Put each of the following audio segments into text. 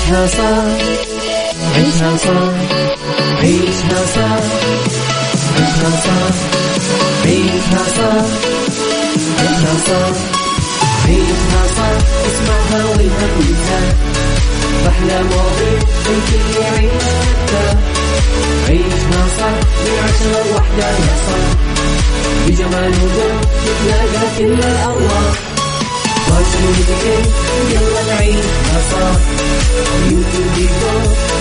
عيشها صح عيشها صح عيشها صح عيشها صح عيشها صح عيشها صح عيشها صح اسمعها والهم ينزاح أحلى مواضيع الكل يعيش حتى عيشها صح من عشرة لوحدة يا صاح بجمال وذوق تتلاقى كل الأرواح يلا نعيشها صح يوتيوب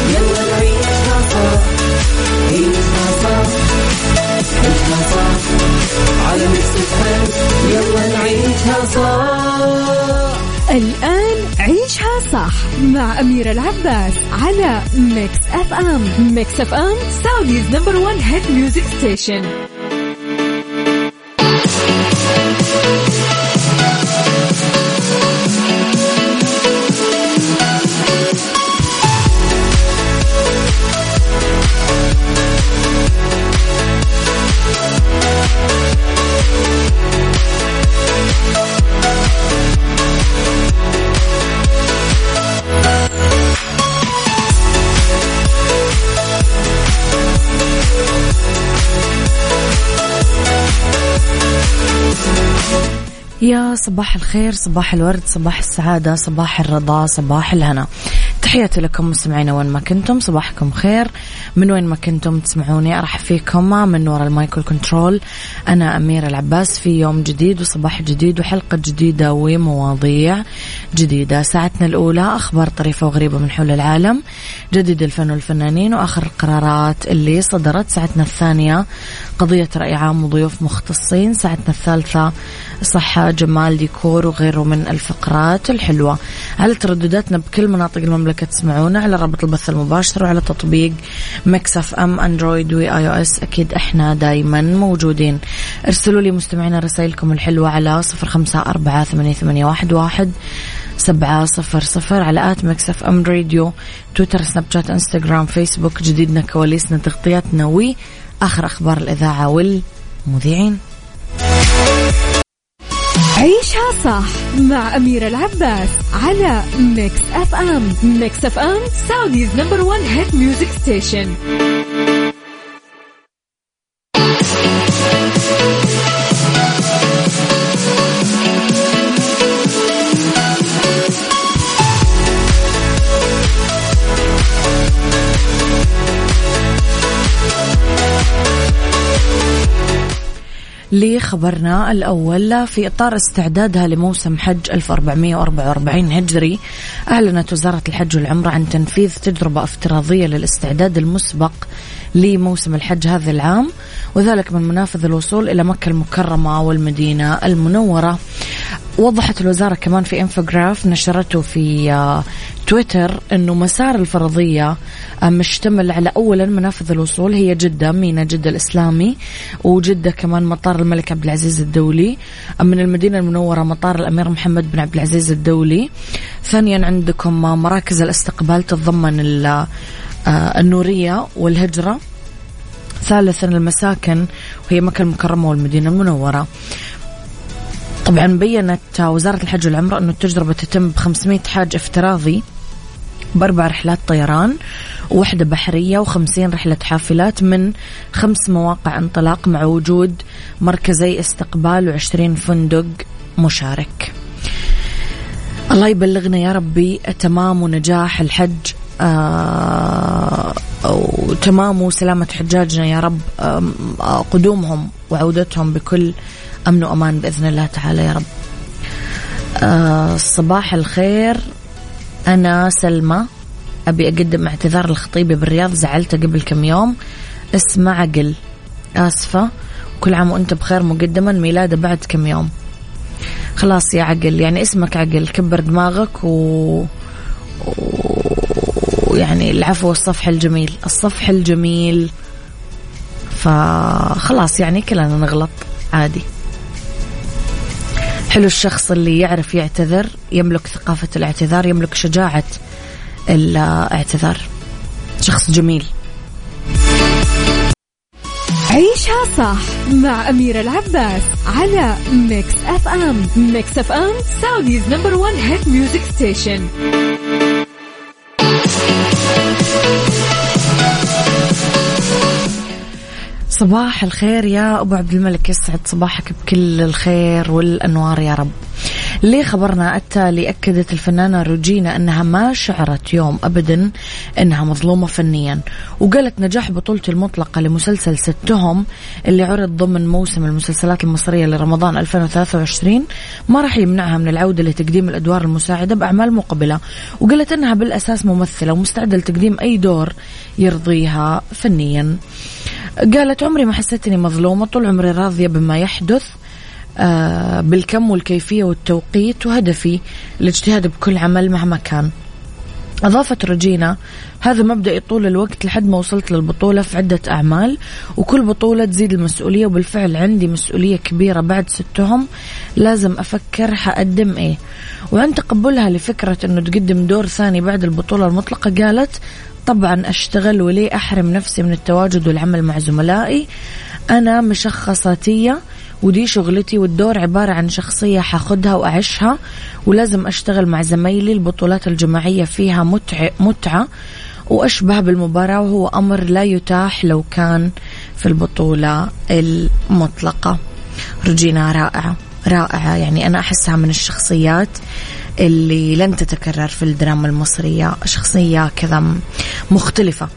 يلا نعيشها صح عيشها صح عيشها صح على ميكس الآن عيشها صح مع أميرة العباس على Mix FM Mix FM Saudi's number one hit music station يا صباح الخير صباح الورد صباح السعادة صباح الرضا صباح الهنا. تحياتي لكم مستمعينا وين ما كنتم صباحكم خير. من وين ما كنتم تسمعوني أرحب فيكم. من وراء المايكل كنترول أنا أميرة العباس في يوم جديد وصباح جديد وحلقة جديدة ومواضيع جديدة. ساعتنا الأولى أخبار طريفة وغريبة من حول العالم جديد الفن والفنانين وآخر القرارات اللي صدرت. ساعتنا الثانية قضية رأي عام وضيوف مختصين. ساعتنا الثالثة صحة جمال ديكور وغيره من الفقرات الحلوة. على تردداتنا بكل مناطق المملكة؟ تسمعونا على رابط البث المباشر وعلى تطبيق Mix FM أندرويد و iOS. أكيد إحنا دايما موجودين. ارسلوا لي مستمعينا رسائلكم الحلوة على صفر خمسة أربعة ثمانية واحد واحد سبعة صفر صفر على at Mix FM Radio تويتر سناب شات إنستغرام فيسبوك. جديدنا كواليسنا تغطياتنا وآخر أخبار الإذاعة والمذيعين. صح مع أميرة العباس على Mix FM Mix FM Saudi's number one hit music station لخبرنا الأول في إطار استعدادها لموسم حج 1444 هجري. أعلنت وزارة الحج والعمرة عن تنفيذ تجربة افتراضية للاستعداد المسبق لموسم الحج هذا العام وذلك من منافذ الوصول إلى مكة المكرمة والمدينة المنورة. وضحت الوزارة كمان في انفوجراف نشرته في آه، تويتر إنه مسار الفرضية آه، مشتمل على اولا منافذ الوصول هي جدة مينا جدة الإسلامي وجدة كمان مطار الملك عبد العزيز الدولي آه، من المدينة المنورة مطار الأمير محمد بن عبد العزيز الدولي. ثانيا عندكم مراكز الاستقبال تتضمن النورية والهجرة ثالثا المساكن وهي مكة المكرمة والمدينة المنورة. طبعا بينت وزارة الحج والعمرة أنه التجربة تتم ب 500 حاج افتراضي بأربع رحلات طيران وحدة بحرية وخمسين رحلة حافلات من خمس مواقع انطلاق مع وجود مركزي استقبال وعشرين فندق مشارك. الله يبلغنا يا ربي تمام ونجاح الحج آه وتمام وسلامة حجاجنا يا رب. آه قدومهم وعودتهم بكل أمن وأمان بإذن الله تعالى يا رب. آه صباح الخير. أنا سلمى. أبي أقدم اعتذار لخطيبي بالرياض زعلته قبل كم يوم. اسمه عقل. آسفة. كل عام وأنت بخير مقدما ميلاده بعد كم يوم. خلاص يا عقل يعني اسمك عقل كبر دماغك و... ويعني العفو والصفح الجميل. الصفح الجميل. فخلاص يعني كلنا نغلط عادي. حلو الشخص اللي يعرف يعتذر يملك ثقافة الاعتذار يملك شجاعة الاعتذار. شخص جميل. عيشها صح مع أميرة العباس على Mix FM Mix FM Saudi's number one hit music station صباح الخير يا أبو عبد الملك يسعد صباحك بكل الخير والأنوار يا رب. ليه خبرنا التالي أكدت الفنانة روجينا أنها ما شعرت يوم ابدا إنها مظلومة فنيا وقالت نجاح بطولتي المطلقة لمسلسل ستهم اللي عرض ضمن موسم المسلسلات المصرية لرمضان 2023 ما راح يمنعها من العودة لتقديم الأدوار المساعدة بأعمال مقبلة وقالت إنها بالأساس ممثلة ومستعدة لتقديم أي دور يرضيها فنيا. قالت عمري ما حسيت إني مظلومة طول عمري راضية بما يحدث آه، بالكم والكيفية والتوقيت وهدفي الاجتهاد بكل عمل مهما كان. أضافت روجينا هذا مبدأي طول الوقت لحد ما وصلت للبطولة في عدة أعمال وكل بطولة تزيد المسؤولية وبالفعل عندي مسؤولية كبيرة بعد ستهم لازم أفكر حقدم إيه. وعند تقبلها لفكرة أنه تقدم دور ثاني بعد البطولة المطلقة قالت طبعا أشتغل وليه أحرم نفسي من التواجد والعمل مع زملائي أنا مشخصاتية ودي شغلتي والدور عبارة عن شخصية حاخدها وأعيشها ولازم أشتغل مع زمايلي البطولات الجماعية فيها متع متعة وأشبه بالمباراة وهو أمر لا يتاح لو كان في البطولة المطلقة. رجينا رائعة رائعة. يعني أنا أحسها من الشخصيات اللي لن تتكرر في الدراما المصرية. شخصية كذا مختلفة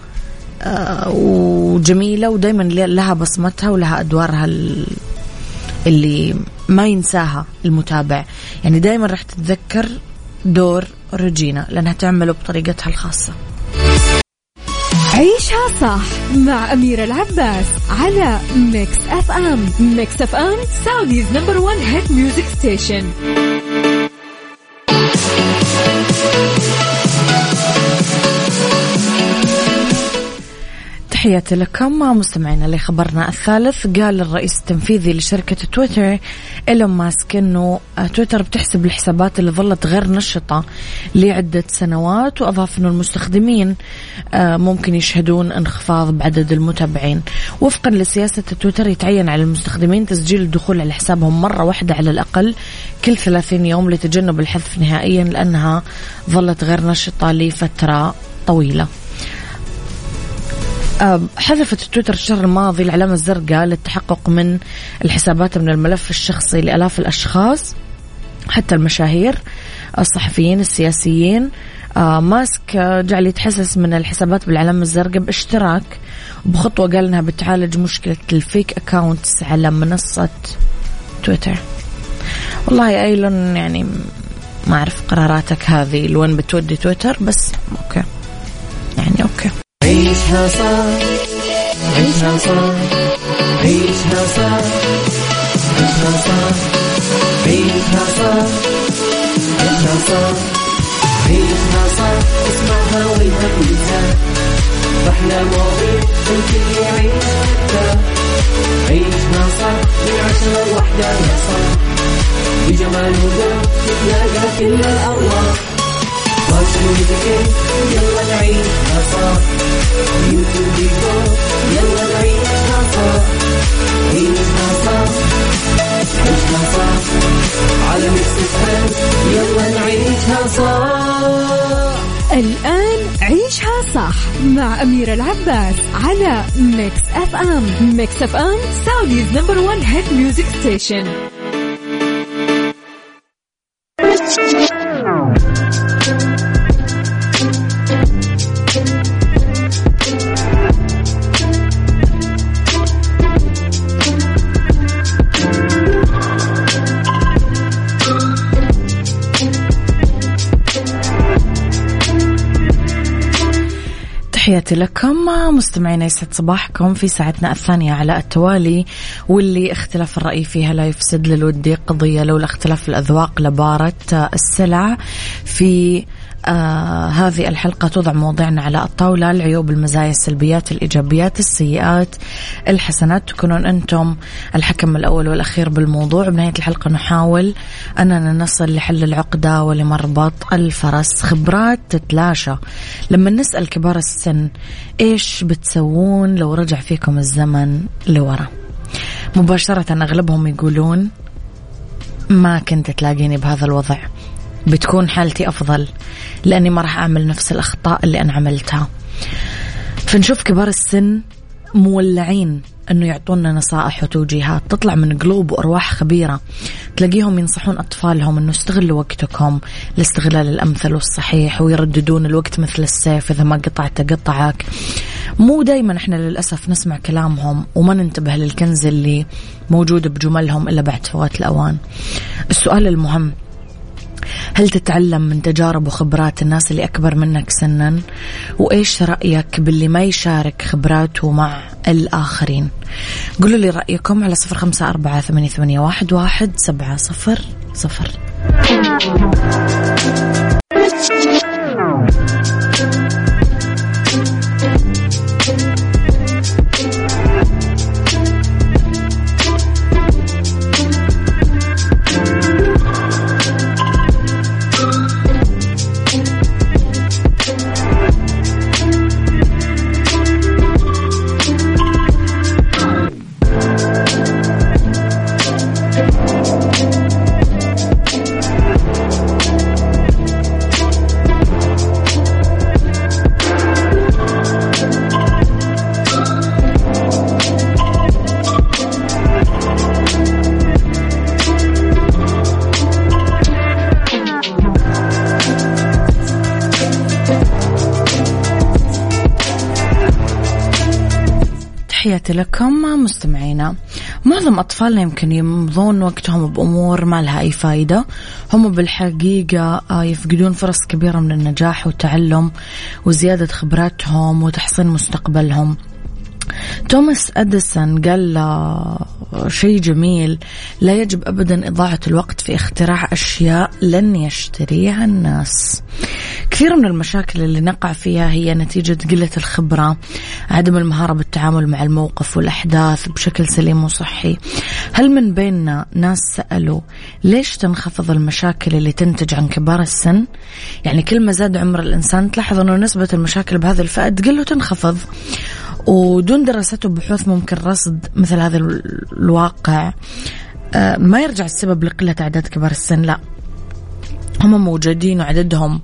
آه، وجميلة ودايما لها بصمتها ولها أدوارها اللي ما ينساها المتابع. يعني دايما راح تتذكر دور روجينا لأنها تعمله بطريقتها الخاصة. عيشها صح مع أميرة العباس على Mix FM Mix FM Saudi's number one hit music station تحياتي لكم مستمعينا لخبرنا الثالث. قال الرئيس التنفيذي لشركة تويتر إيلون ماسك أنه تويتر بتسحب الحسابات اللي ظلت غير نشطة لعدة سنوات وأضاف أنه المستخدمين آه، ممكن يشهدون انخفاض بعدد المتابعين. وفقا لسياسة تويتر يتعين على المستخدمين تسجيل الدخول على حسابهم مرة واحدة على الأقل كل 30 يوم لتجنب الحذف نهائيا لأنها ظلت غير نشطة لفترة طويلة. حذفت تويتر الشهر الماضي العلامة الزرقاء للتحقق من الحسابات من الملف الشخصي لآلاف الأشخاص حتى المشاهير الصحفيين السياسيين. آه ماسك جعل يتحسس من الحسابات بالعلامة الزرقاء باشتراك بخطوة قال إنها بتعالج مشكلة ال fake accounts على منصة تويتر. والله يا أيلون يعني ما أعرف قراراتك هذه لوين بتودي تويتر بس okay. يعني okay. عيشها صح عيشها صح عيشها صح عيشها صح عيشها صح عيشها صح عيشها صح. اسمعها والهم ينزاح أحلى مواضيع الكل يعيش عيشها صح من عشرة لوحدة يا صاح. بجمال وذوق تتلاقى كل الأرواح. يلا نعيشها صح يوتيوب يلا نعيشها صح عيشها صح عيشها صح على Mix يلا نعيشها صح الآن عيشها صح مع أميرة العباس على Mix FM Mix FM Saudi's number one hit music station تحياتي لكم مستمعينا يسعد صباحكم في ساعتنا الثانية على التوالي واللي اختلاف الرأي فيها لا يفسد للودي قضية لولا اختلاف الأذواق لبارة السلع في آه هذه الحلقة توضع مواضيعنا على الطاولة العيوب المزايا السلبيات الإيجابيات السيئات الحسنات تكونون أنتم الحكم الأول والأخير بالموضوع. بنهاية الحلقة نحاول أننا نصل لحل العقدة ولمربط الفرس. خبرات تتلاشى. لما نسأل كبار السن إيش بتسوون لو رجع فيكم الزمن لورا. مباشرة أغلبهم يقولون ما كنت تلاقيني بهذا الوضع. بتكون حالتي أفضل لأني ما راح أعمل نفس الأخطاء اللي أنا عملتها. فنشوف كبار السن مولعين إنه يعطونا نصائح وتوجيهات. تطلع من قلوب وأرواح خبيرة. تلاقيهم ينصحون أطفالهم إنه استغلوا وقتكم لاستغلال الأمثل والصحيح ويرددون الوقت مثل السيف إذا ما قطعته قطعك. مو دائما إحنا للأسف نسمع كلامهم وما ننتبه للكنز اللي موجود بجملهم إلا بعد فوات الأوان. السؤال المهم هل تتعلم من تجارب وخبرات الناس اللي أكبر منك سنا؟ وإيش رأيك باللي ما يشارك خبراته مع الآخرين؟ قولوا لي رأيكم على صفر خمسة أربعة ثمانية واحد سبعة صفر صفر. لكم مستمعينا. معظم أطفالنا يمكن يمضون وقتهم بأمور ما لها أي فايدة. هم بالحقيقة آه، يفقدون فرص كبيرة من النجاح والتعلم وزيادة خبراتهم وتحسين مستقبلهم. توماس أديسون قال شيء جميل. لا يجب أبدا إضاعة الوقت في اختراع أشياء لن يشتريها الناس. كثير من المشاكل اللي نقع فيها هي نتيجة قلة الخبرة عدم المهارة بالتعامل مع الموقف والأحداث بشكل سليم وصحي. هل من بيننا ناس سألوا ليش تنخفض المشاكل اللي تنتج عن كبار السن؟ يعني كل ما زاد عمر الإنسان تلاحظ أنه نسبة المشاكل بهذه الفئة تقل وتنخفض. ودون دراسات وبحوث ممكن رصد مثل هذا الواقع آه، ما يرجع السبب لقلة أعداد كبار السن لا. هم موجودين وعددهم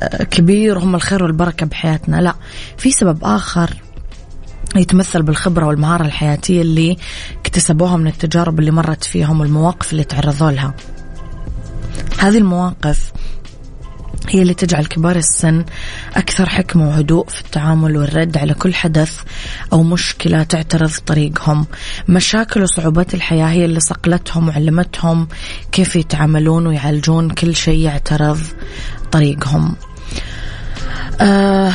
آه، كبير وهم الخير والبركة بحياتنا لا. في سبب آخر يتمثل بالخبرة والمهارة الحياتية اللي اكتسبوها من التجارب اللي مرت فيهم والمواقف اللي تعرضوا لها. هذه المواقف هي اللي تجعل كبار السن أكثر حكمة وهدوء في التعامل والرد على كل حدث أو مشكلة تعترض طريقهم. مشاكل وصعوبات الحياة هي اللي صقلتهم وعلمتهم كيف يتعاملون ويعالجون كل شيء يعترض طريقهم. آه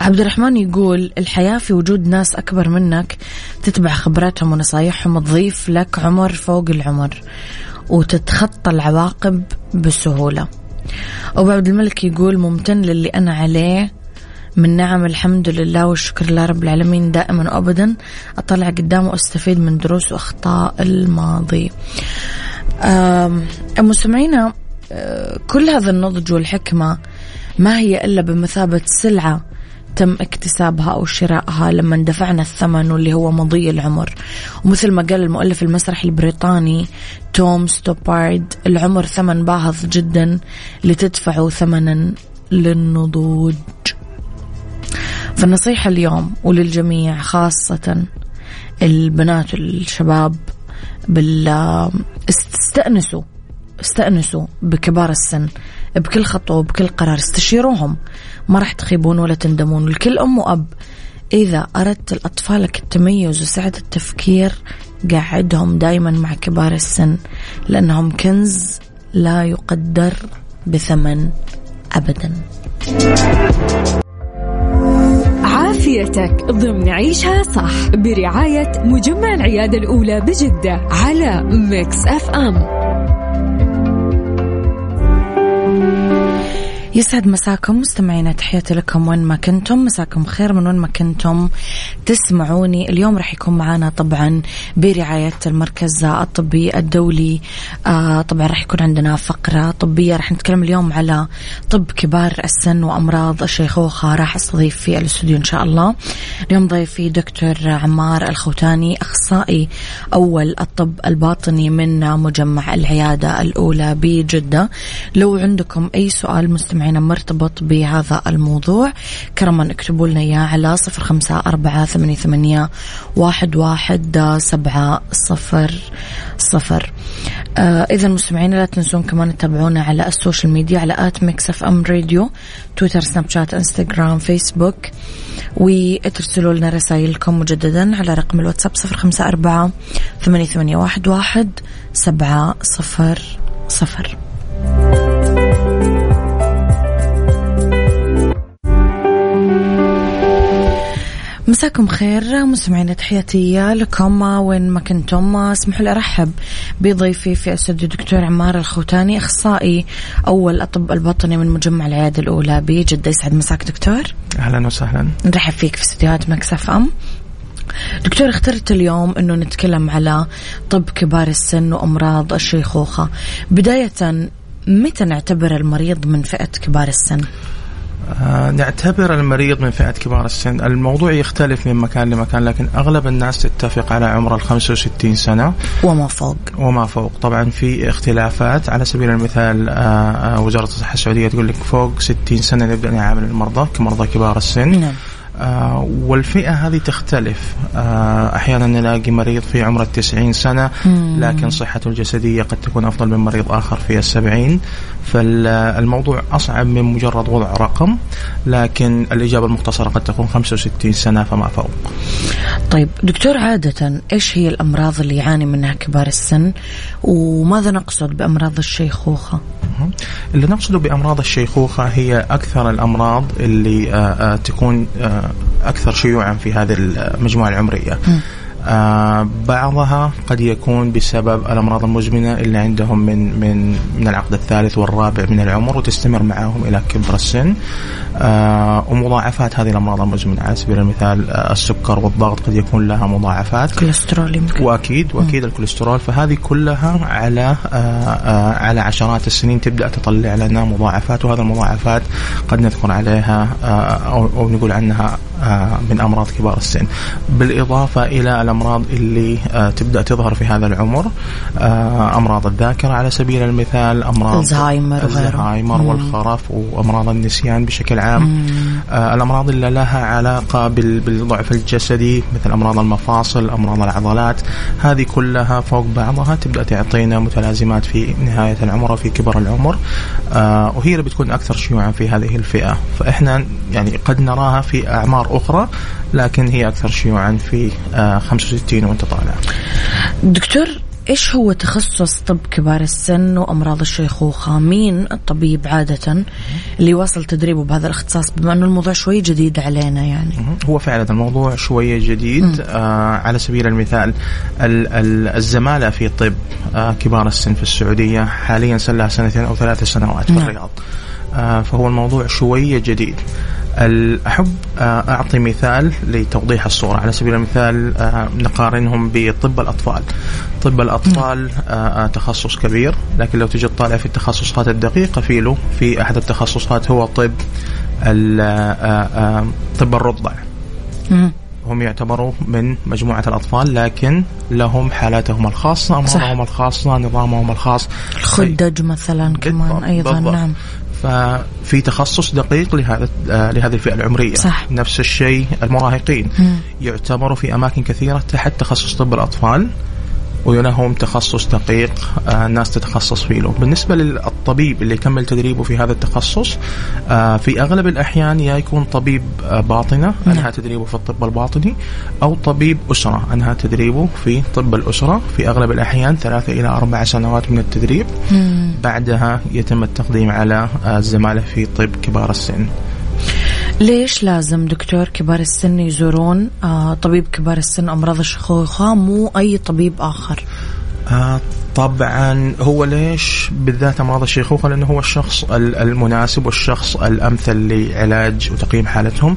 عبد الرحمن يقول الحياة في وجود ناس أكبر منك تتبع خبراتهم ونصايحهم تضيف لك عمر فوق العمر وتتخطى العواقب بسهولة. أبو عبد الملك يقول ممتن للي أنا عليه. من نعم الحمد لله والشكر لله رب العالمين. دائما وأبدا أطلع قدامه وأستفيد من دروس وأخطاء الماضي. مستمعينا آه، كل هذا النضج والحكمة ما هي إلا بمثابة سلعة تم اكتسابها أو شرائها لما دفعنا الثمن واللي هو مضي العمر. ومثل ما قال المؤلف المسرحي البريطاني توم ستوبارد العمر ثمن باهظ جدا لتدفعوا ثمنا للنضوج. فالنصيحة اليوم وللجميع خاصة البنات والشباب بال استأنسوا استأنسوا بكبار السن. بكل خطوة وبكل قرار استشيروهم. ما راح تخيبون ولا تندمون. الكل أم وأب. إذا أردت لأطفالك التميز وسعة التفكير قعدهم دايما مع كبار السن لأنهم كنز لا يقدر بثمن أبدا. عافيتك ضمن عيشها صح. برعاية مجمع العيادة الأولى بجدة على Mix FM يسعد مساكم مستمعينا تحياتي لكم وين ما كنتم. مساكم خير من وين ما كنتم. تسمعوني اليوم راح يكون معنا طبعا برعاية المركز الطبي الدولي. آه طبعا راح يكون عندنا فقرة طبية. راح نتكلم اليوم على طب كبار السن وأمراض الشيخوخة راح أستضيف في الاستوديو إن شاء الله. اليوم ضيفي دكتور عمار الخوتاني أخصائي أول الطب الباطني من مجمع العيادة الأولى بجدة. لو عندكم أي سؤال مستمع مستمعينا مرتبط بهذا الموضوع. كرما اكتبوا لنا إياه على صفر خمسة أربعة ثمانية, ثمانية واحد, واحد سبعة صفر صفر. آه إذا مستمعينا لا تنسون كمان تتابعونا على ال social media على at Mix FM Radio تويتر سناب شات إنستغرام فيسبوك وترسلوا لنا رسائلكم مجددا على رقم الواتساب صفر خمسة أربعة ثمانية, ثمانية واحد, واحد سبعة صفر صفر. مساكم خير مستمعينا تحياتي لكم. وين ما كنتم اسمحوا لي أرحب بضيفي في استوديو دكتور عمار الخوتاني أخصائي أول طب الباطني من مجمع العيادة الأولى بجدة يسعد. مساك دكتور. أهلا وسهلا. نرحب فيك في استديوهات Mix FM. دكتور اخترت اليوم إنه نتكلم على طب كبار السن وأمراض الشيخوخة. بداية متى نعتبر المريض من فئة كبار السن؟ آه نعتبر المريض من فئة كبار السن. الموضوع يختلف من مكان لمكان لكن أغلب الناس تتفق على عمر ال 65 سنة. وما فوق. وما فوق. طبعا في اختلافات. على سبيل المثال آه, آه، وزارة الصحة السعودية تقول لك فوق 60 سنة نبدأ نعامل المرضى كمرضى كبار السن. نعم. آه والفئة هذه تختلف. آه أحيانا نلاقي مريض في عمر التسعين سنة لكن صحته الجسدية قد تكون أفضل من مريض آخر في السبعين. فالموضوع أصعب من مجرد وضع رقم لكن الإجابة المختصرة قد تكون 65 سنة فما فوق. طيب دكتور عادة إيش هي الأمراض اللي يعاني منها كبار السن؟ وماذا نقصد بأمراض الشيخوخة؟ اللي نقصده بأمراض الشيخوخة هي أكثر الأمراض اللي آه، تكون أكثر شيوعا في هذه المجموعة العمرية م. آه بعضها قد يكون بسبب الأمراض المزمنة اللي عندهم من من من العقد الثالث والرابع من العمر وتستمر معهم إلى كبر السن. آه ومضاعفات هذه الأمراض المزمنة. على سبيل المثال آه السكر والضغط قد يكون لها مضاعفات. كوليسترول يمكن. واكيد وأكيد الكوليسترول. فهذه كلها على على عشرات السنين تبدأ تطلع لنا مضاعفات وهذه المضاعفات قد نذكر عليها أو, نقول عنها من أمراض كبار السن. بالإضافة إلى الأمراض اللي آه تبدأ تظهر في هذا العمر آه أمراض الذاكرة على سبيل المثال أمراض الزهايمر الزهايمر والخرف وأمراض النسيان بشكل عام. آه الأمراض اللي لها علاقة بالضعف الجسدي مثل أمراض المفاصل أمراض العضلات هذه كلها فوق بعضها تبدأ تعطينا متلازمات في نهاية العمر وفي كبر العمر. آه وهي اللي بتكون أكثر شيوعا في هذه الفئة. فإحنا يعني قد نراها في أعمار أخرى لكن هي أكثر شيوعا في آه 65 وأنت طالع دكتور إيش هو تخصص طب كبار السن وأمراض الشيخوخه؟ مين الطبيب عادة اللي يواصل تدريبه بهذا الاختصاص بما إنه الموضوع شوي جديد علينا يعني؟ هو فعلا الموضوع شوية جديد آه على سبيل المثال الزمالة في طب آه كبار السن في السعودية حاليا صار لها سنتين أو ثلاث سنوات في نعم. الرياض. آه فهو الموضوع شوية جديد. أحب آه، أعطي مثال لتوضيح الصورة. على سبيل المثال آه، نقارنهم بطب الأطفال. طب الأطفال تخصص كبير لكن لو تجي تطالع في التخصصات الدقيقة فيه له في أحد التخصصات هو طب طب الرضع. هم يعتبروا من مجموعة الأطفال لكن لهم حالاتهم الخاصة أمراضهم الخاصة نظامهم الخاص. الخدج مثلا كمان أيضا بالضبط. نعم. ففي تخصص دقيق لهذا لهذه الفئة العمرية. صح. نفس الشيء المراهقين. يعتبروا في أماكن كثيرة تحت تخصص طب الأطفال. ولهم تخصص دقيق آه، الناس تتخصص فيه له بالنسبة للطبيب اللي يكمل تدريبه في هذا التخصص آه، في أغلب الأحيان يا يكون طبيب آه، باطنة نعم. أنهى تدريبه في الطب الباطني أو طبيب أسرة أنهى تدريبه في طب الأسرة في أغلب الأحيان ثلاثة إلى أربع سنوات من التدريب. بعدها يتم التقديم على الزمالة في طب كبار السن. ليش لازم دكتور كبار السن يزورون آه طبيب كبار السن أمراض الشيخوخة مو أي طبيب آخر. آه طبعا هو ليش بالذات أمراض الشيخوخه لأنه هو الشخص المناسب والشخص الأمثل لعلاج وتقييم حالتهم.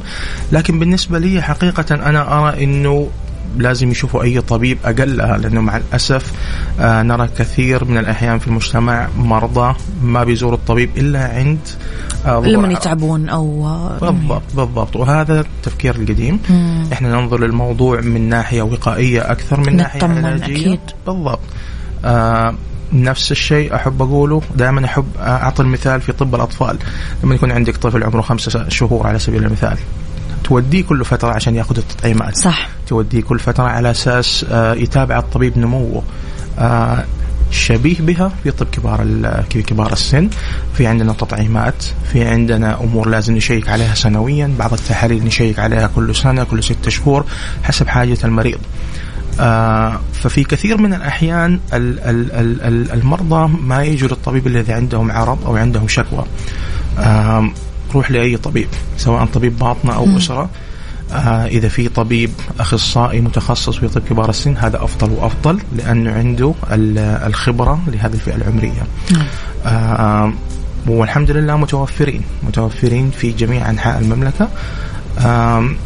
لكن بالنسبة لي حقيقة أنا أرى إنه لازم يشوفوا أي طبيب اقلها لأنه مع الأسف آه نرى كثير من الأحيان في المجتمع مرضى ما بيزوروا الطبيب إلا عند آه لما يتعبون أو آه، بالضبط بالضبط. وهذا التفكير القديم. مم. إحنا ننظر للموضوع من ناحية وقائية أكثر من ناحية علاجية. أكيد. بالضبط. آه نفس الشيء أحب أقوله. دائما أحب أعطي المثال في طب الأطفال. لما يكون عندك طفل عمره خمسة شهور على سبيل المثال. توديه كل فترة عشان ياخذ التطعيمات. صح. توديه كل فترة على أساس آه، يتابع الطبيب نموه. آه، شبيه بها في طب كبار كبار السن. في عندنا تطعيمات في عندنا أمور لازم نشيك عليها سنويا. بعض التحاليل نشيك عليها كل سنة كل ستة شهور حسب حاجة المريض. آه ففي كثير من الأحيان ال- ال- ال- ال- المرضى ما يجوا للطبيب الذي عندهم عرض أو عندهم شكوى. آه روح لأي طبيب سواء طبيب باطنة أو أسرة. آه إذا في طبيب أخصائي متخصص في طب كبار السن هذا أفضل وأفضل لأنه عنده ال- الخبرة لهذه الفئة العمرية. آه والحمد لله متوفرين متوفرين في جميع أنحاء المملكة. آم،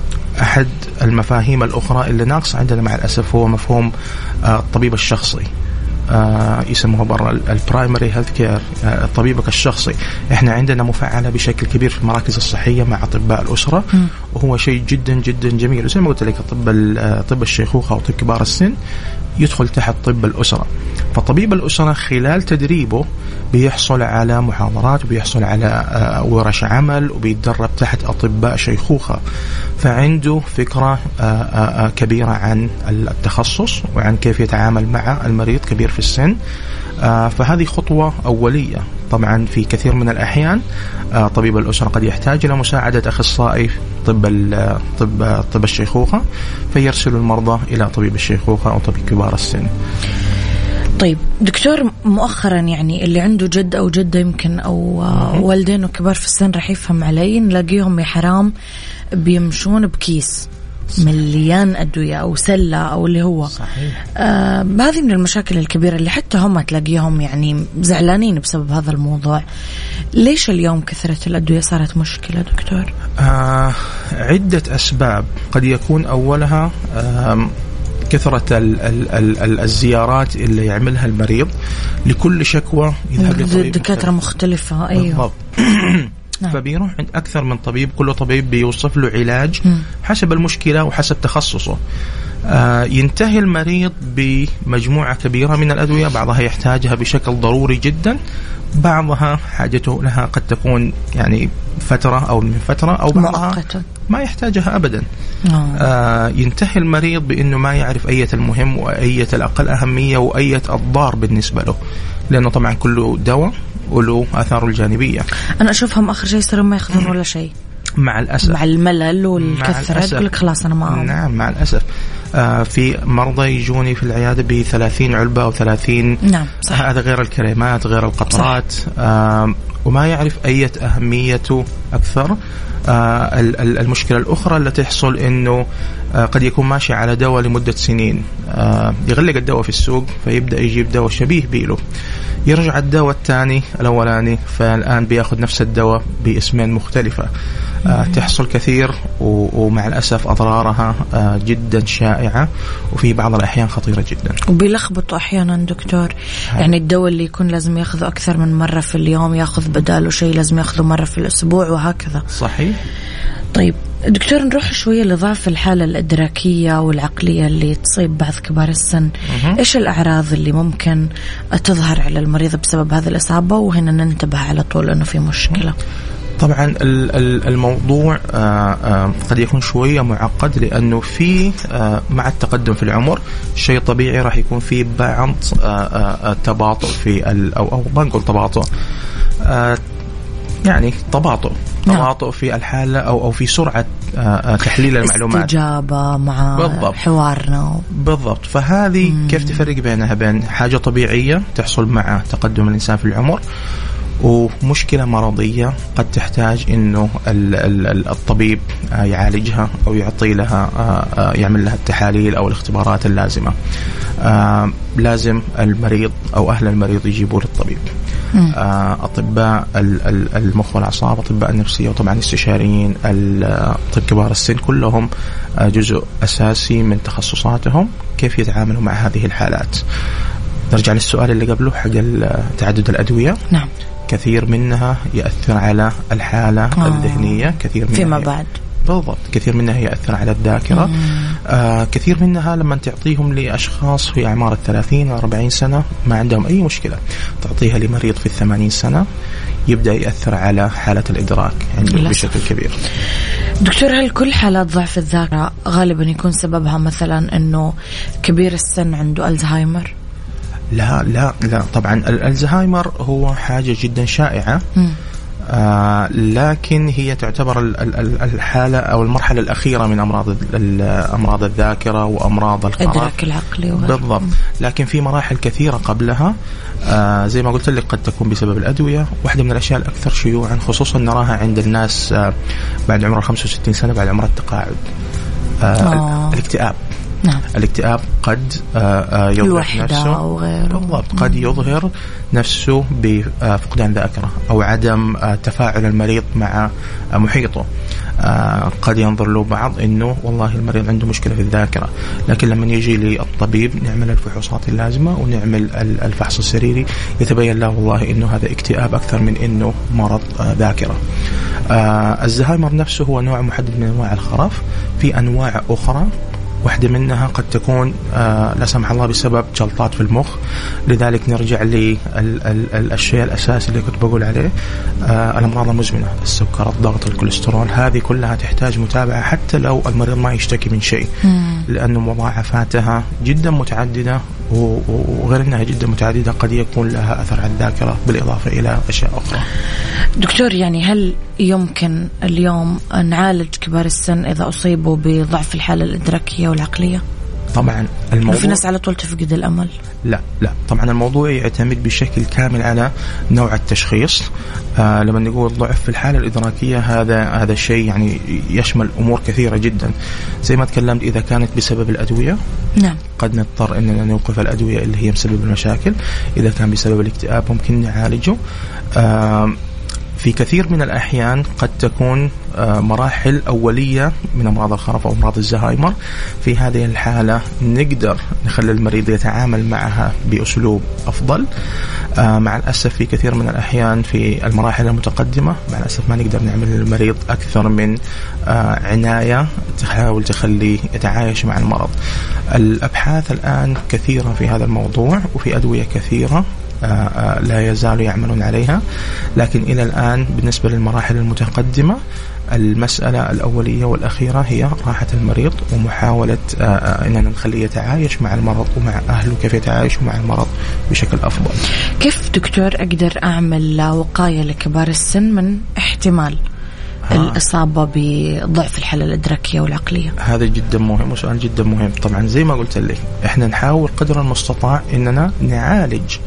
أحد المفاهيم الأخرى اللي ناقصة عندنا مع الأسف هو مفهوم آه، الطبيب الشخصي. آه، يسموه برا ال primary health care طبيبك الشخصي. إحنا عندنا مفعله بشكل كبير في المراكز الصحية مع أطباء الأسرة. وهو شيء جدا جدا جميل. وزي ما قلت لك طب آه، طب الشيخوخة وطب كبار السن يدخل تحت طب الأسرة. فطبيب الأسرة خلال تدريبه بيحصل على محاضرات وبيحصل على آه، ورش عمل وبيتدرب تحت أطباء شيخوخة. فعنده فكرة آه، آه، آه، كبيرة عن التخصص وعن كيف يتعامل مع المريض كبير في السن. آه، فهذه خطوة أولية طبعا في كثير من الأحيان. آه، طبيب الأسرة قد يحتاج إلى مساعدة أخصائي طب ال- طب طب الشيخوخة فيرسل المرضى إلى طبيب الشيخوخة أو طبيب كبار السن. طيب دكتور مؤخرا يعني اللي عنده جد أو جدة يمكن أو آه، والدين وكبار في السن راح يفهم علي نلاقيهم يا حرام بيمشون بكيس. مليان أدوية أو سلة أو اللي هو. صحيح. آه هذه من المشاكل الكبيرة اللي حتى هم تلاقيهم يعني زعلانين بسبب هذا الموضوع. ليش اليوم كثرة الأدوية صارت مشكلة دكتور؟ آه عدة أسباب. قد يكون أولها آم، كثرة ال ال ال ال الزيارات اللي يعملها المريض. لكل شكوى يذهب لطبيب دكاتره مختلفة أيوه. بالضبط. نعم. فبيروح عند أكثر من طبيب كل طبيب بيوصف له علاج مم. حسب المشكلة وحسب تخصصه آه ينتهي المريض بمجموعة كبيرة من الأدوية بعضها يحتاجها بشكل ضروري جدا بعضها حاجته لها قد تكون يعني فترة أو من فترة أو بعضها مؤقتا ما يحتاجها أبدا آه. آه ينتهي المريض بأنه ما يعرف أية المهم وأية الأقل أهمية وأية الضار بالنسبة له لأنه طبعا كله دواء وله آثاره الجانبية. أنا أشوفهم آخر شيء يصيرون ما يأخذون ولا شيء. مع الأسف. مع الملل والكثرة. يقول لك خلاص أنا ما نعم مع الأسف. آه في مرضى يجوني في العيادة ب 30 علبة أو 30 نعم صح. هذا غير الكريمات غير القطرات. آه وما يعرف أية أهميته أكثر. آه ال- ال- المشكلة الأخرى اللي تحصل آه قد يكون ماشي على دواء لمدة سنين. آه يغلق الدواء في السوق فيبدأ يجيب دواء شبيه بيله يرجع الدواء الثاني الأولاني فالآن بيأخذ نفس الدواء باسمين مختلفة. آه تحصل كثير ومع الأسف أضرارها آه جدا شائعة وفي بعض الأحيان خطيرة جدا. وبيلخبطوا أحيانا دكتور. يعني الدواء اللي يكون لازم يأخذه أكثر من مرة في اليوم يأخذ بداله شيء لازم يأخذه مرة في الأسبوع وهكذا. صحيح. طيب دكتور نروح شوية لضعف الحالة الأدراكية والعقلية اللي تصيب بعض كبار السن. مهم. إيش الأعراض اللي ممكن تظهر على المريض بسبب هذه الإصابة؟ وهنا ننتبه على طول إنه في مشكلة. طبعا ال- ال- الموضوع آه، آه، قد يكون شوية معقد لأنه في آه، مع التقدم في العمر شيء طبيعي راح يكون في بعض تباطؤ في أو أو ما نقول تباطؤ يعني تباطؤ. نعم. تباطؤ في الحالة أو أو في سرعة آه، آه، تحليل المعلومات. استجابة مع بالضبط. حوارنا. بالضبط. فهذه كيف تفرق بينها؟ بين حاجة طبيعية تحصل مع تقدم الإنسان في العمر ومشكلة مرضية قد تحتاج إنه ال- ال- ال- الطبيب يعالجها أو يعطي لها آه، آه، يعمل لها التحاليل أو الاختبارات اللازمة. آه، لازم المريض أو أهل المريض يجيبوا للطبيب. أطباء ال- ال- المخ والأعصاب، أطباء النفسية وطبعا استشاريين ال- طب كبار السن كلهم جزء أساسي من تخصصاتهم كيف يتعاملوا مع هذه الحالات. نرجع للسؤال اللي قبله حق تعدد الأدوية. نعم كثير منها يأثر على الحالة آه. الذهنية كثير منها فيما بعد بالضبط كثير منها يأثر على الذاكرة آه كثير منها لما تعطيهم لأشخاص في أعمار الثلاثين أربعين سنة ما عندهم أي مشكلة تعطيها لمريض في الثمانين سنة يبدأ يأثر على حالة الإدراك عنده للأسف. بشكل كبير دكتور هل كل حالات ضعف الذاكرة غالبا يكون سببها مثلا إنه كبير السن عنده ألزهايمر؟ لا لا لا. طبعا الألزهايمر هو حاجة جدا شائعة. مم. آه لكن هي تعتبر ال- ال- ال- الحالة أو المرحلة الأخيرة من أمراض ال- ال- أمراض الذاكرة وأمراض الخرف الادراك العقلي. بالضبط. لكن في مراحل كثيرة قبلها آه زي ما قلت لك قد تكون بسبب الأدوية. واحدة من الأشياء الأكثر شيوعا خصوصا نراها عند الناس آه بعد عمر 65 سنة بعد عمر التقاعد آه آه. ال- الاكتئاب. نعم. الاكتئاب قد آه، آه، يظهر نفسه. أو غيره. بالضبط قد يظهر نفسه بفقدان ذاكرة أو عدم آه، تفاعل المريض مع محيطه. قد ينظر له بعض إنه والله المريض عنده مشكلة في الذاكرة. لكن لما يجي للطبيب نعمل الفحوصات اللازمة ونعمل ال- الفحص السريري يتبين له والله إنه هذا اكتئاب أكثر من إنه مرض ذاكرة. الزهايمر نفسه هو نوع محدد من أنواع الخرف. في أنواع أخرى واحدة منها قد تكون آه لا سمح الله بسبب جلطات في المخ. لذلك نرجع للشيء الأساسي اللي كنت بقول عليه آه الأمراض المزمنة السكر الضغط الكوليسترول هذه كلها تحتاج متابعة حتى لو المريض ما يشتكي من شيء. لأنه مضاعفاتها جدا متعددة وغير أنها جدا متعددة قد يكون لها أثر على الذاكرة بالإضافة إلى أشياء أخرى. دكتور يعني هل يمكن اليوم نعالج كبار السن إذا أصيبوا بضعف الحالة الإدراكية والعقلية؟ طبعا في الموضوع ناس على طول تفقد الأمل. لا لا. طبعا الموضوع يعتمد بشكل كامل على نوع التشخيص. آه لما نقول ضعف في الحالة الإدراكية هذا هذا الشيء يعني يشمل أمور كثيرة جدا. زي ما تكلمت إذا كانت بسبب الأدوية نعم. قد نضطر إننا نوقف الأدوية اللي هي مسبب المشاكل. إذا كان بسبب الاكتئاب ممكن نعالجه. آه في كثير من الأحيان قد تكون آه، مراحل أولية من أمراض الخرف أو أمراض الزهايمر. في هذه الحالة نقدر نخلي المريض يتعامل معها بأسلوب أفضل. آه، مع الأسف في كثير من الأحيان في المراحل المتقدمة مع الأسف ما نقدر نعمل للمريض أكثر من آه، عناية تحاول تخليه يتعايش مع المرض. الأبحاث الآن كثيرة في هذا الموضوع وفي أدوية كثيرة لا يزالوا يعملون عليها لكن إلى الآن بالنسبة للمراحل المتقدمة المسألة الأولية والأخيرة هي راحة المريض ومحاولة آه، آه، أننا نخليه يتعايش مع المرض ومع أهله كيف يتعايشوا مع المرض بشكل أفضل كيف دكتور أقدر أعمل وقاية لكبار السن من احتمال آه. الإصابة بضعف الحالة الأدراكية والعقلية؟ هذا جدا مهم وسؤال جدا مهم. طبعا زي ما قلت لك إحنا نحاول قدر المستطاع إننا نعالج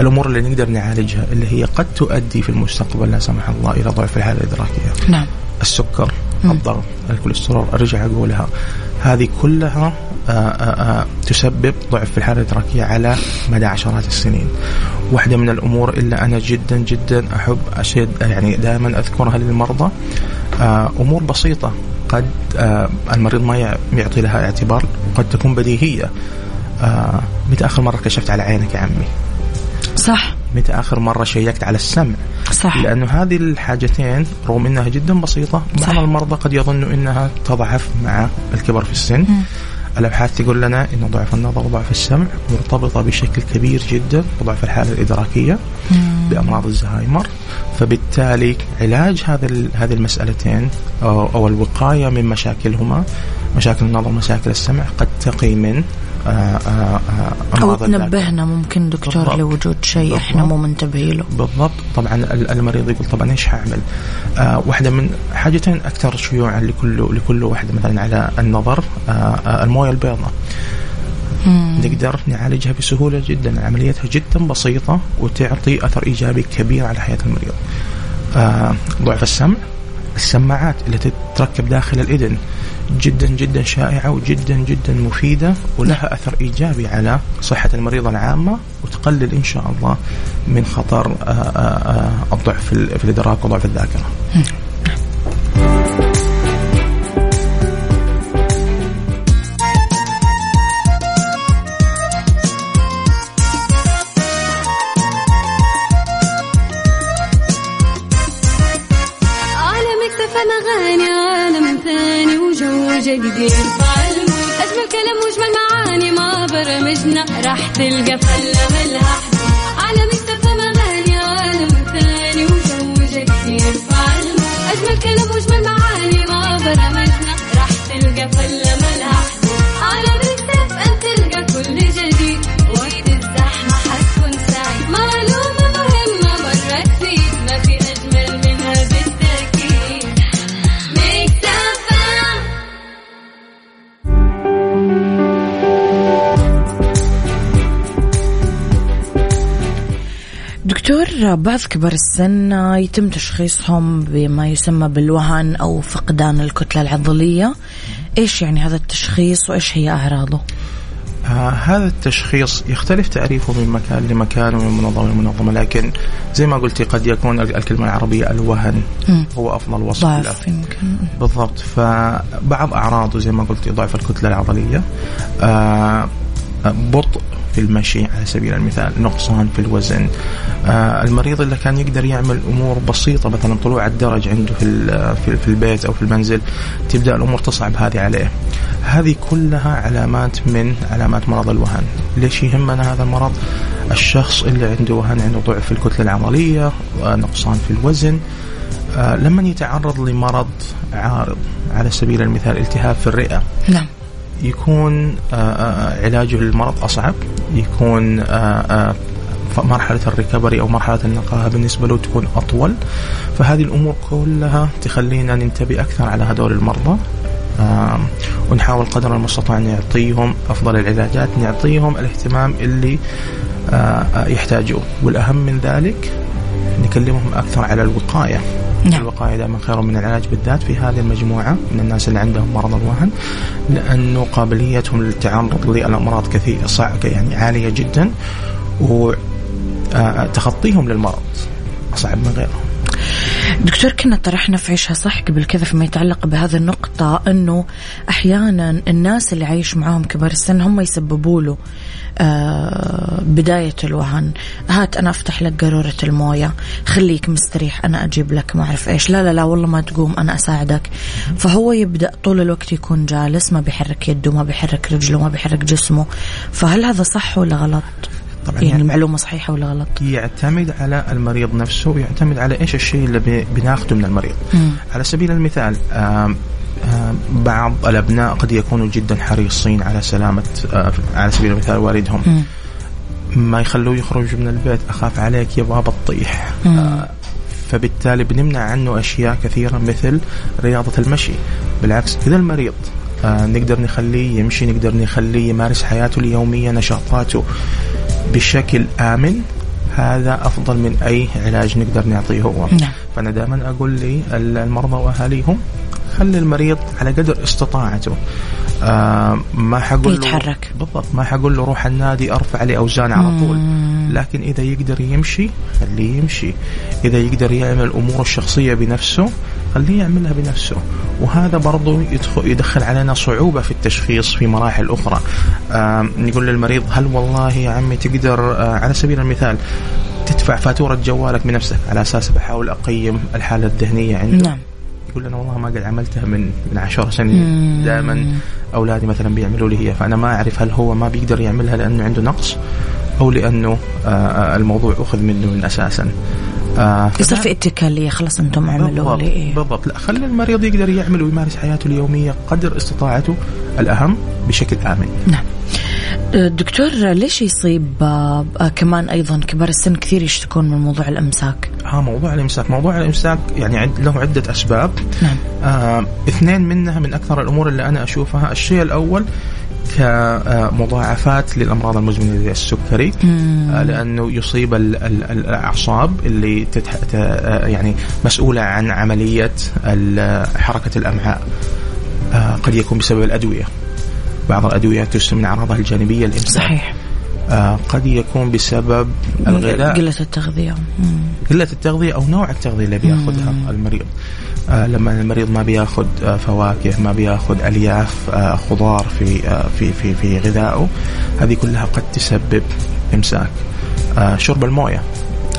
الأمور اللي نقدر نعالجها اللي هي قد تؤدي في المستقبل لا سمح الله إلى ضعف الحالة الإدراكية. نعم. السكر الضغط الكوليسترول ارجع اقولها هذه كلها آآ آآ تسبب ضعف في الحالة الإدراكية على مدى عشرات السنين. واحدة من الأمور اللي أنا جدا جدا أحب اشد يعني دائما أذكرها للمرضى آه، أمور بسيطة قد آه، المريض ما يع- يعطي لها اعتبار وقد تكون بديهية. آه، متى آخر مرة كشفت على عينك يا عمي؟ صح متى آخر مرة شيكت على السمع؟ صح. لأنه هذه الحاجتين رغم أنها جدا بسيطة صح. بعض المرضى قد يظنوا أنها تضعف مع الكبر في السن. الأبحاث تقول لنا أن ضعف النظر وضعف السمع مرتبطة بشكل كبير جدا بضعف الحالة الإدراكية بأمراض الزهايمر. فبالتالي علاج هذا هذه المسألتين أو, أو الوقاية من مشاكلهما مشاكل النظر ومشاكل السمع قد تقي من آه، آه، آه، الذاكرة. تنبهنا ممكن دكتور بالضبط. لوجود شيء إحنا. مو منتبهين له بالضبط طبعا ال- المريض يقول طبعا إيش حاعمل؟ آه واحدة من حاجتين أكثر شيوعا لكل لكل واحدة مثلا على النظر آه الموية البيضاء نقدر نعالجها بسهولة جدا عمليتها جدا بسيطة وتعطي أثر إيجابي كبير على حياة المريض. آه ضعف السمع السماعات اللي تتركب داخل الإذن جدا جدا شائعة وجدا جدا مفيدة ولها أثر إيجابي على صحة المريض العامة وتقلل إن شاء الله من خطر آه، آه، آه، الضعف في ال- في الإدراك وضعف الذاكرة. بعض كبار السن يتم تشخيصهم بما يسمى بالوهن أو فقدان الكتلة العضلية. إيش يعني هذا التشخيص وإيش هي أعراضه؟ آه هذا التشخيص يختلف تعريفه من مكان لمكان ومن منظمة لمنظمة لكن زي ما قلتي قد يكون الكلمة العربية الوهن مم. هو أفضل وصف له. يمكن. بالضبط. فبعض أعراضه زي ما قلتي ضعف الكتلة العضلية. آه بطء في المشي على سبيل المثال نقصان في الوزن. آه المريض اللي كان يقدر يعمل أمور بسيطة مثلا طلوع الدرج عنده في في البيت أو في المنزل تبدأ الأمور تصعب هذه عليه. هذه كلها علامات من علامات مرض الوهن. ليش يهمنا هذا المرض؟ الشخص اللي عنده وهن عنده ضعف في الكتلة العضليه آه نقصان في الوزن. آه لما يتعرض لمرض عارض على سبيل المثال التهاب في الرئة. نعم. يكون آه، آه، علاجه للمرض أصعب يكون آه، مرحلة الريكفري أو مرحلة النقاهة بالنسبة له تكون أطول. فهذه الأمور كلها تخلينا ننتبه أكثر على هذول المرضى ونحاول قدر المستطاع نعطيهم أفضل العلاجات نعطيهم الاهتمام اللي يحتاجوه. والأهم من ذلك نكلمهم أكثر على الوقاية نعم. الوقاية دائما خير من العلاج بالذات في هذه المجموعة من الناس اللي عندهم مرض الوهن لأنه قابليتهم للتعرض للأمراض كثيرة صعبة يعني عالية جدا وتخطيهم للمرض أصعب من غيرهم دكتور كنا طرحنا في عيشها صح قبل كذا فيما يتعلق بهذه النقطة أنه أحيانا الناس اللي عايش معاهم كبار السن هم يسببوا له آه بداية الوهن. هات أنا أفتح لك قارورة الموية خليك مستريح أنا أجيب لك ما أعرف إيش. لا لا لا والله ما تقوم أنا أساعدك. فهو يبدأ طول الوقت يكون جالس ما بيحرك يده ما بيحرك رجله ما بيحرك جسمه. فهل هذا صح ولا غلط؟ طبعا يعني المعلومة صحيحة ولا غلط؟ يعتمد على المريض نفسه ويعتمد على إيش الشيء اللي بناخذه من المريض مم. على سبيل المثال آم، آم، بعض الأبناء قد يكونوا جدا حريصين على سلامة آه، على سبيل المثال والدهم مم. ما يخلوه يخرج من البيت أخاف عليك يا بابا تطيح. آه، فبالتالي بنمنع عنه أشياء كثيرة مثل رياضة المشي بالعكس إذا المريض آه، نقدر نخليه يمشي نقدر نخليه يمارس حياته اليومية نشاطاته بشكل آمن هذا أفضل من أي علاج نقدر نعطيه هو. نعم. فأنا دائما أقول لي المرضى وأهاليهم خلي المريض على قدر استطاعته. آه ما حقول يتحرك. بالضبط ما حقول له روح النادي أرفع لي أوزان على طول. لكن إذا يقدر يمشي خليه يمشي. إذا يقدر يعمل اموره الشخصية بنفسه خليه يعملها بنفسه. وهذا برضو يدخل, يدخل علينا صعوبة في التشخيص في مراحل أخرى. نقول للمريض هل والله يا عمي تقدر آه على سبيل المثال تدفع فاتورة جوالك بنفسك؟ على أساس بحاول أقيم الحالة الذهنية عنده نعم. يقول أنا والله ما قد عملتها من من عشر سنين دائما. أولادي مثلا بيعملوا لي هي. فأنا ما أعرف هل هو ما بيقدر يعملها لأنه عنده نقص أو لأنه آه، الموضوع أخذ منه من أساسا. آه، يصير في اتكالية خلاص أنتم اعملوا بالضبط, لي. إيه. بالضبط. لا خلي المريض يقدر يعمل ويمارس حياته اليومية قدر استطاعته الأهم بشكل آمن. نعم. دكتور ليش يصيب آه، آه، كمان أيضا كبار السن كثير يشتكون من موضوع الأمساك؟ ها موضوع الأمساك. موضوع الأمساك يعني عد له عدة أسباب. نعم. آه اثنين منها من أكثر الأمور اللي أنا أشوفها. الشيء الأول كمضاعفات للأمراض المزمنة زي السكري آه لأنه يصيب ال- ال- الأعصاب اللي تتح... آه، يعني مسؤولة عن عملية حركة الأمعاء. آه قد يكون بسبب الأدوية. بعض الأدوية تسمى من أعراضها الجانبية الامساك صحيح. قد يكون بسبب الغذاء قلة التغذية. قلة التغذية أو نوع التغذية اللي بياخذها المريض. آه لما المريض ما بياخذ آه فواكه ما بياخذ ألياف آه خضار في آه في في في غذائه هذه كلها قد تسبب إمساك. آه شرب الموية.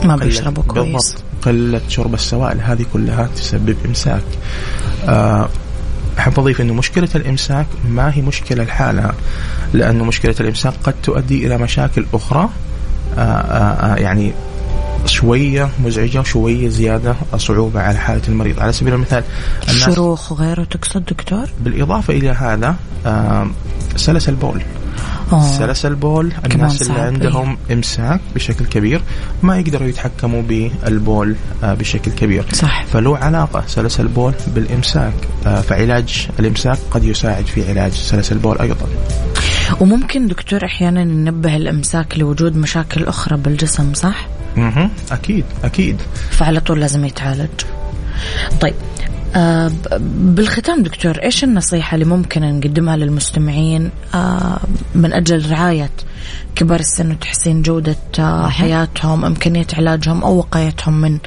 ما بيشربوا كويس. بالضبط. قلة شرب السوائل هذه كلها تسبب إمساك. آه أحب أضيف أنه مشكلة الإمساك ما هي مشكلة لحالها لأنه مشكلة الإمساك قد تؤدي إلى مشاكل أخرى آآ آآ يعني شوية مزعجة وشوية زيادة صعوبة على حالة المريض على سبيل المثال الناس شروخ وغيره تقصد دكتور؟ بالإضافة إلى هذا سلس البول سلس البول كمان الناس اللي عندهم إمساك بشكل كبير ما يقدروا يتحكموا بالبول آه، بشكل كبير صح. فله علاقة سلس البول بالإمساك آه، فعلاج الإمساك قد يساعد في علاج سلس البول أيضا وممكن دكتور أحيانا ننبه الإمساك لوجود مشاكل أخرى بالجسم صح؟ مهم. أكيد أكيد فعلى طول لازم يتعالج. طيب آه بالختام دكتور إيش النصيحة اللي ممكن نقدمها للمستمعين آه من أجل رعاية كبار السن وتحسين جودة آه حياتهم، إمكانية علاجهم أو وقايتهم من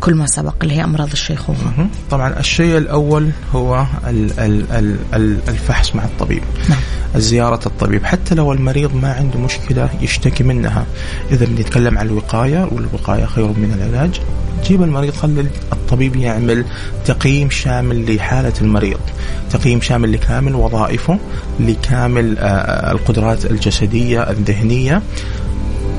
كل ما سبق اللي هي أمراض الشيخوخة. مهم. طبعا الشيء الأول هو ال- ال- ال- ال- الفحص مع الطبيب نعم. زيارة الطبيب. حتى لو المريض ما عنده مشكلة يشتكي منها. إذا بنتكلم عن الوقاية والوقاية خير من العلاج. جيب المريض خلي الطبيب يعمل تقييم شامل لحالة المريض. تقييم شامل لكامل وظائفه لكامل آه، القدرات الجسدية الذهنية.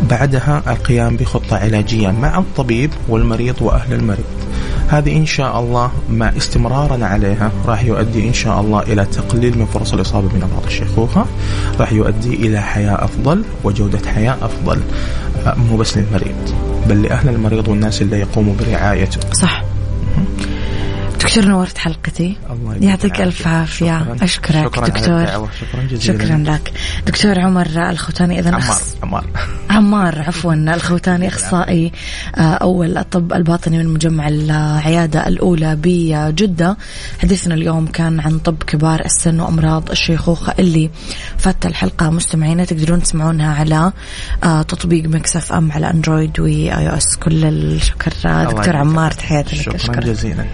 بعدها القيام بخطة علاجية مع الطبيب والمريض وأهل المريض. هذه إن شاء الله مع استمرارنا عليها راح يؤدي إن شاء الله إلى تقليل من فرص الإصابة من أمراض الشيخوخة راح يؤدي إلى حياة أفضل وجودة حياة أفضل آه، مو بس للمريض بل لأهل المريض والناس اللي يقوموا برعايته صح. دكتور نورت حلقتي. الله يعطيك. ألف عافية. أشكرك شكراً دكتور. شكراً جزيلاً. شكرا لك. دكتور عمر الخوتاني اذا عمار أخص... عمار. عمار عفوا الخوتاني أخصائي آه، أول الطب الباطني من مجمع العيادة الأولى بجدة. حديثنا اليوم كان عن طب كبار السن وأمراض الشيخوخة اللي فات الحلقة. مستمعينا تقدرون تسمعونها على آه، تطبيق Mix FM على أندرويد و iOS. كل الشكر. آه، دكتور عمار. تحياتي لك. شكرا جزيلا.